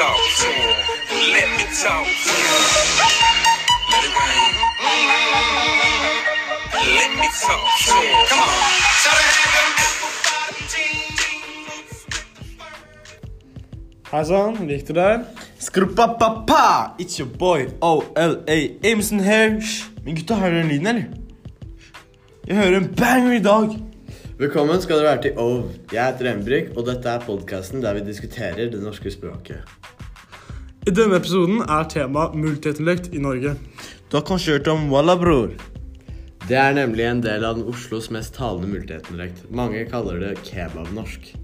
talk to him. Let me talk to him. Let it rain. Let me talk to him. Come on. So they had them apple bottom jeans. Hei sann, Victor der. Skrupapapa! It's your boy OLA Ameson her. Hysj. Men gutta, hører du den lyden, eller? Jeg hører en banger i dag. Velkommen skal dere være til OV. Jeg heter Embrik, og dette er podkasten der vi diskuterer det norske språket. I denne episoden er tema multietnolekt i Norge. Du har kanskje hørt om Walla, bror? Det er nemlig en del av den Oslos mest talende multietnolekt. Mange kaller det kebabnorsk.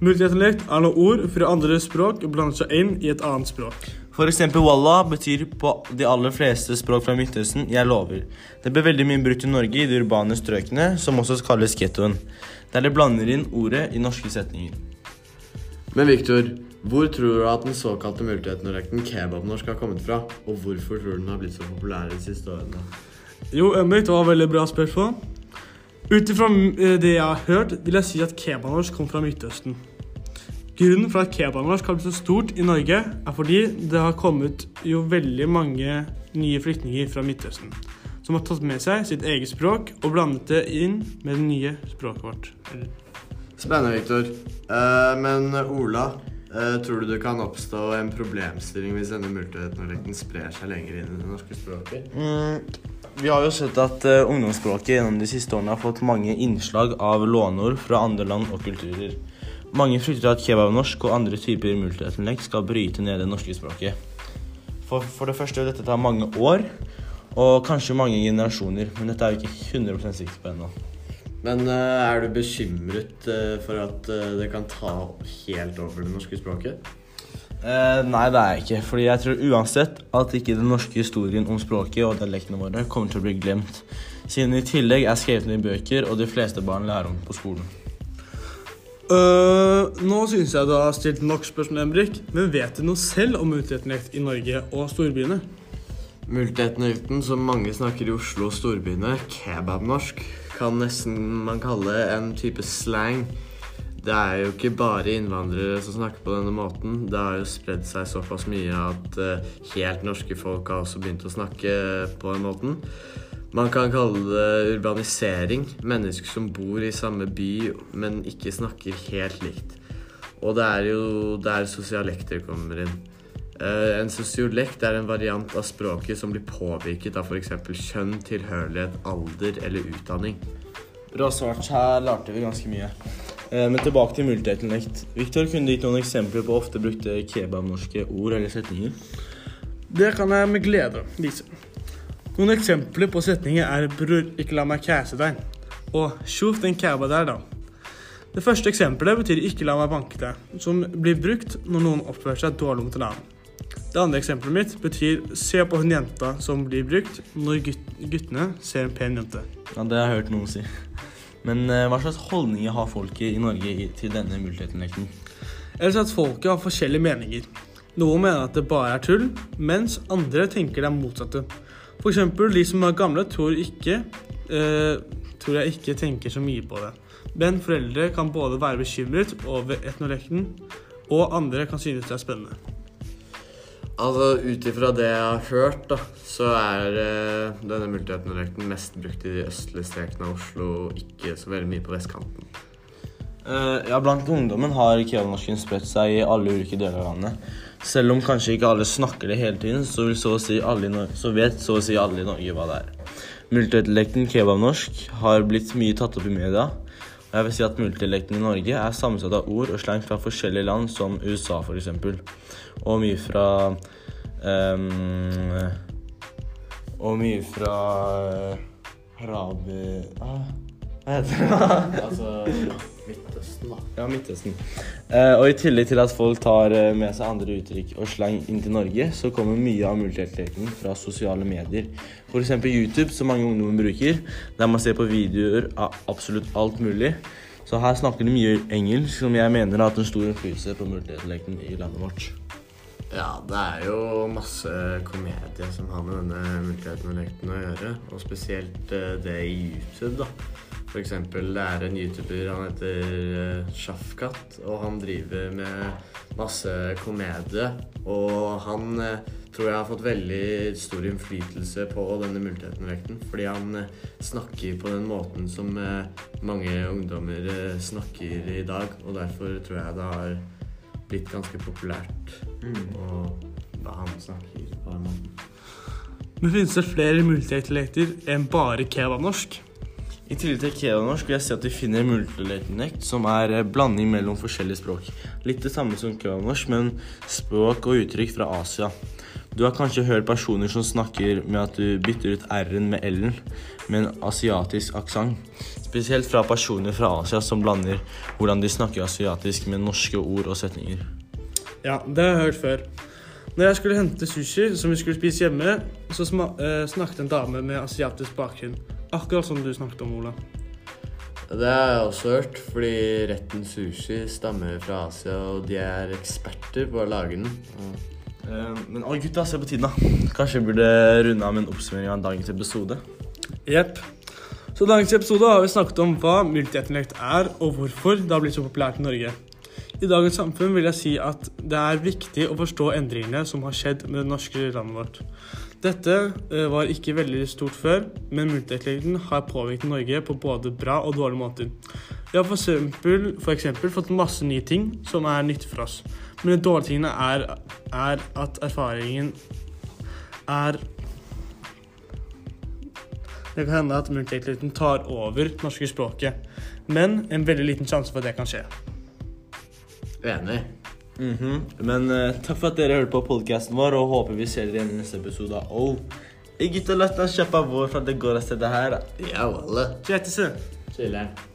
Multietnolekt er når ord fra andre språk blander seg inn i et annet språk. For eksempel Walla betyr på de aller fleste språk fra Midtøsten 'jeg lover'. Det ble veldig mye brukt i Norge i de urbane strøkene, som også kalles gettoen. Der de blander inn ordet i norske setninger. Men Viktor, hvor tror du at den såkalte multietnorekten kebabnorsk har kommet fra? Og hvorfor tror du den har blitt så populær de siste årene? Jo, Emrik, det var et veldig bra spørsmål. Ut ifra eh, det jeg har hørt, vil jeg si at kebabnorsk kom fra Midtøsten. Grunnen for at kebabnorsk har blitt så stort i Norge, er fordi det har kommet jo veldig mange nye flyktninger fra Midtøsten. Som har tatt med seg sitt eget språk og blandet det inn med det nye språket vårt. Spennende, Viktor. Eh, men Ola, eh, tror du det kan oppstå en problemstilling hvis denne multietnolekten sprer seg lenger inn i det norske språket? Mm, vi har jo sett at eh, ungdomsspråket gjennom de siste årene har fått mange innslag av låneord fra andre land og kulturer. Mange frykter at kebabnorsk og andre typer multietnisk skal bryte ned det norske språket. For, for det første vil dette ta mange år, og kanskje mange generasjoner, men dette er vi ikke 100 sikre på ennå. Men uh, er du bekymret uh, for at uh, det kan ta helt over det norske språket? Nei, det er jeg ikke. Fordi jeg tror uansett at ikke den norske historien om språket og dialektene våre kommer til å bli glemt. Siden i tillegg er skrevet ned i bøker, og de fleste barn lærer om på skolen. Øh, nå syns jeg du har stilt nok spørsmål, Embrik. Men vet du noe selv om multietnolekt i Norge og storbyene? Multietnolekten som mange snakker i Oslo og storbyene, kebabnorsk, kan nesten man kalle en type slang. Det er jo ikke bare innvandrere som snakker på denne måten. Det har jo spredd seg såpass mye at eh, helt norske folk har også begynt å snakke på den måten. Man kan kalle det urbanisering. Mennesker som bor i samme by, men ikke snakker helt likt. Og det er jo der sosialekter kommer inn. Eh, en sosiolekt er en variant av språket som blir påvirket av f.eks. kjønn, tilhørighet, alder eller utdanning. Bra svart. Her lærte vi ganske mye. Eh, men tilbake til multietnolekt. Victor, kunne du gitt noen eksempler på ofte brukte kebabnorske ord eller setninger? Det kan jeg med glede vise. Noen eksempler på setninger er 'bror, ikke la meg kæse deg' og 'tjoff den kæba der', da. Det første eksempelet betyr 'ikke la meg banke deg', som blir brukt når noen oppfører seg dårlig mot en annen. Det andre eksempelet mitt betyr 'se på hun jenta', som blir brukt når gutt guttene ser en pen jente. Ja, det har jeg hørt noen si. Men eh, hva slags holdninger har folket i Norge i, til denne multietnolekten? Ellers at folket har forskjellige meninger. Noen mener at det bare er tull, mens andre tenker det er motsatte. Eksempel de som er gamle, tror, ikke, eh, tror jeg ikke tenker så mye på det. Men foreldre kan både være bekymret over etnolekten, og andre kan synes det er spennende. Altså, Ut ifra det jeg har hørt, da, så er eh, denne multietnolekten mest brukt i de østlige strekene av Oslo, ikke så veldig mye på vestkanten. Eh, ja, Blant ungdommen har kebabnorsken spredt seg i alle ulike deler av landet. Selv om kanskje ikke alle snakker det hele tiden, så, så, si så vet så å si alle i Norge hva det er. Multidialekten kebabnorsk har blitt mye tatt opp i media. Og jeg vil si at multidialekten i Norge er sammensatt av ord og slang fra forskjellige land, som USA f.eks. Og mye fra um, Og mye fra uh, Arabi... Ah, hva heter det? Altså Midtøsten, da. Ja, Midtøsten. Eh, og i tillegg til at folk tar eh, med seg andre uttrykk og slang inn til Norge, så kommer mye av multietnolekten fra sosiale medier. F.eks. YouTube, som mange ungdommer bruker, der man ser på videoer av absolutt alt mulig. Så her snakker de mye engelsk, som jeg mener har hatt en stor innflytelse på multietnolekten i landet vårt. Ja, det er jo masse komedie som har med denne multietnolekten å gjøre. Og spesielt eh, det i YouTube, da. Eksempel, det er en YouTuber, han heter uh, Shafkat, og han driver med masse komedie. Og han eh, tror jeg har fått veldig stor innflytelse på denne multietenvekten. Fordi han eh, snakker på den måten som eh, mange ungdommer eh, snakker i dag. Og derfor tror jeg det har blitt ganske populært. Og da han snakker på den måten. Men finnes det flere multidialekter enn bare kebabnorsk? I tillegg til kebabnorsk vil jeg si at vi finner multilatinect, som er eh, blanding mellom forskjellige språk. Litt det samme som kebabnorsk, men språk og uttrykk fra Asia. Du har kanskje hørt personer som snakker med at du bytter ut R-en med L-en med en asiatisk aksent. Spesielt fra personer fra Asia som blander hvordan de snakker asiatisk med norske ord og setninger. Ja, det har jeg hørt før. Når jeg skulle hente sushi som vi skulle spise hjemme, så eh, snakket en dame med asiatisk bakgrunn. Akkurat som du snakket om, Ola. Det har jeg også hørt, fordi retten sushi stammer fra Asia, og de er eksperter på å lage den. Uh, Men å gutta, se på tiden da. Kanskje vi burde runde av med en oppsummering av dagens episode. Jepp. Så i dagens episode har vi snakket om hva multietnisk er, og hvorfor det har blitt så populært i Norge. I dagens samfunn vil jeg si at det er viktig å forstå endringene som har skjedd med det norske landet vårt. Dette eh, var ikke veldig stort før, men multietnikken har påvirket Norge på både bra og dårlige måter. Vi har for eksempel, for eksempel fått masse nye ting som er nyttig for oss. Men de dårlige tingene er, er at erfaringen er Det kan hende at multietnikken tar over norske språket, men en veldig liten sjanse for at det kan skje. Enig. -hmm. Men uh, takk for at dere hørte på podcasten vår, og håper vi ser dere igjen i neste episode av Oh. Hey, gutta, la oss kjøpe vår for at det går av stedet her. Ja, voilà. Kjettese. Chiller'n.